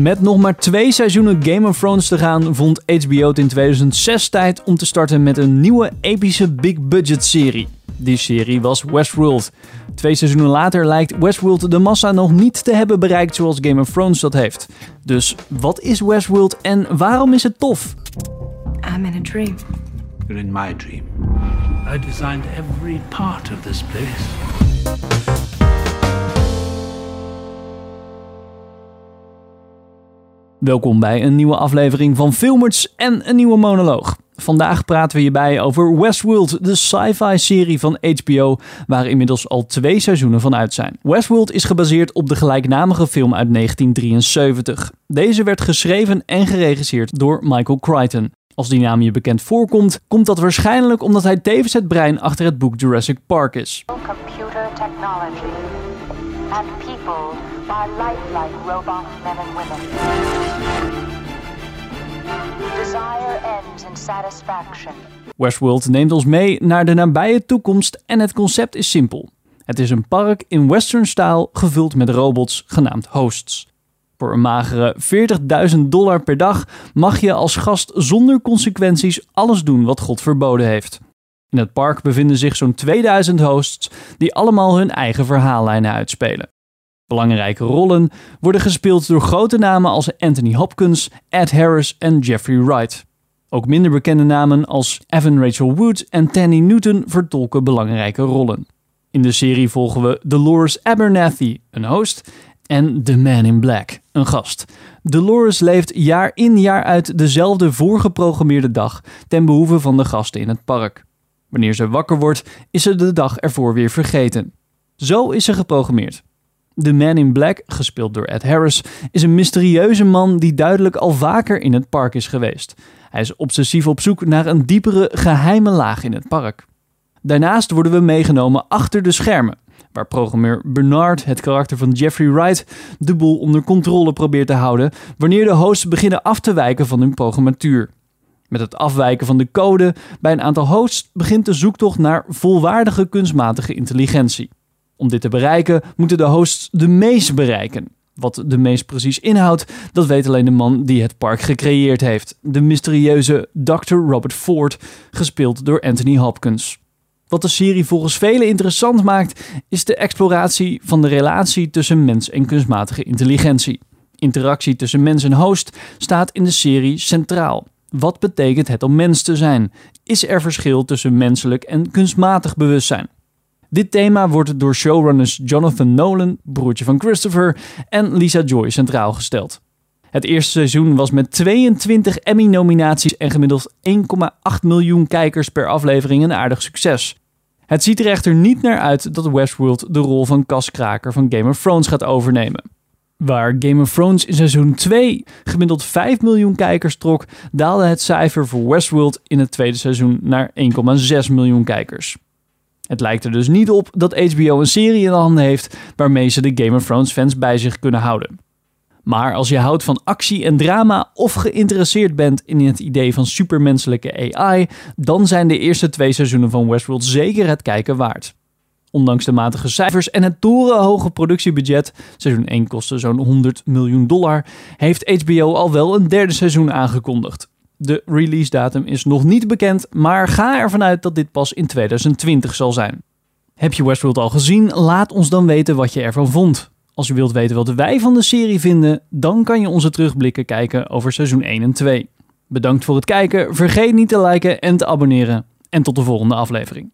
Met nog maar twee seizoenen Game of Thrones te gaan, vond HBO het in 2006 tijd om te starten met een nieuwe epische big budget serie. Die serie was Westworld. Twee seizoenen later lijkt Westworld de massa nog niet te hebben bereikt zoals Game of Thrones dat heeft. Dus wat is Westworld en waarom is het tof? I'm in a dream. You're in my dream. I designed every part of this place. Welkom bij een nieuwe aflevering van Filmers en een nieuwe monoloog. Vandaag praten we hierbij over Westworld, de sci-fi serie van HBO, waar inmiddels al twee seizoenen van uit zijn. Westworld is gebaseerd op de gelijknamige film uit 1973. Deze werd geschreven en geregisseerd door Michael Crichton. Als die naam je bekend voorkomt, komt dat waarschijnlijk omdat hij tevens het brein achter het boek Jurassic Park is. computer technology and people lifelike robot men women. Desire ends in satisfaction. Westworld neemt ons mee naar de nabije toekomst en het concept is simpel. Het is een park in western-stijl gevuld met robots genaamd hosts. Voor een magere 40.000 dollar per dag mag je als gast zonder consequenties alles doen wat God verboden heeft. In het park bevinden zich zo'n 2000 hosts die allemaal hun eigen verhaallijnen uitspelen. Belangrijke rollen worden gespeeld door grote namen als Anthony Hopkins, Ed Harris en Jeffrey Wright. Ook minder bekende namen als Evan Rachel Wood en Tanny Newton vertolken belangrijke rollen. In de serie volgen we Dolores Abernathy, een host, en The Man in Black, een gast. Dolores leeft jaar in jaar uit dezelfde voorgeprogrammeerde dag ten behoeve van de gasten in het park. Wanneer ze wakker wordt, is ze de dag ervoor weer vergeten. Zo is ze geprogrammeerd. De Man in Black, gespeeld door Ed Harris, is een mysterieuze man die duidelijk al vaker in het park is geweest. Hij is obsessief op zoek naar een diepere, geheime laag in het park. Daarnaast worden we meegenomen achter de schermen, waar programmeur Bernard, het karakter van Jeffrey Wright, de boel onder controle probeert te houden wanneer de hosts beginnen af te wijken van hun programmatuur. Met het afwijken van de code bij een aantal hosts begint de zoektocht naar volwaardige kunstmatige intelligentie. Om dit te bereiken moeten de hosts de mees bereiken. Wat de mees precies inhoudt, dat weet alleen de man die het park gecreëerd heeft. De mysterieuze Dr. Robert Ford, gespeeld door Anthony Hopkins. Wat de serie volgens velen interessant maakt, is de exploratie van de relatie tussen mens en kunstmatige intelligentie. Interactie tussen mens en host staat in de serie centraal. Wat betekent het om mens te zijn? Is er verschil tussen menselijk en kunstmatig bewustzijn? Dit thema wordt door showrunners Jonathan Nolan, broertje van Christopher, en Lisa Joy centraal gesteld. Het eerste seizoen was met 22 Emmy-nominaties en gemiddeld 1,8 miljoen kijkers per aflevering een aardig succes. Het ziet er echter niet naar uit dat Westworld de rol van kaskraker van Game of Thrones gaat overnemen. Waar Game of Thrones in seizoen 2 gemiddeld 5 miljoen kijkers trok, daalde het cijfer voor Westworld in het tweede seizoen naar 1,6 miljoen kijkers. Het lijkt er dus niet op dat HBO een serie in de handen heeft waarmee ze de Game of Thrones fans bij zich kunnen houden. Maar als je houdt van actie en drama of geïnteresseerd bent in het idee van supermenselijke AI, dan zijn de eerste twee seizoenen van Westworld zeker het kijken waard. Ondanks de matige cijfers en het torenhoge productiebudget, seizoen 1 kostte zo'n 100 miljoen dollar, heeft HBO al wel een derde seizoen aangekondigd. De release datum is nog niet bekend, maar ga ervan uit dat dit pas in 2020 zal zijn. Heb je Westworld al gezien? Laat ons dan weten wat je ervan vond. Als je wilt weten wat wij van de serie vinden, dan kan je onze terugblikken kijken over seizoen 1 en 2. Bedankt voor het kijken, vergeet niet te liken en te abonneren. En tot de volgende aflevering.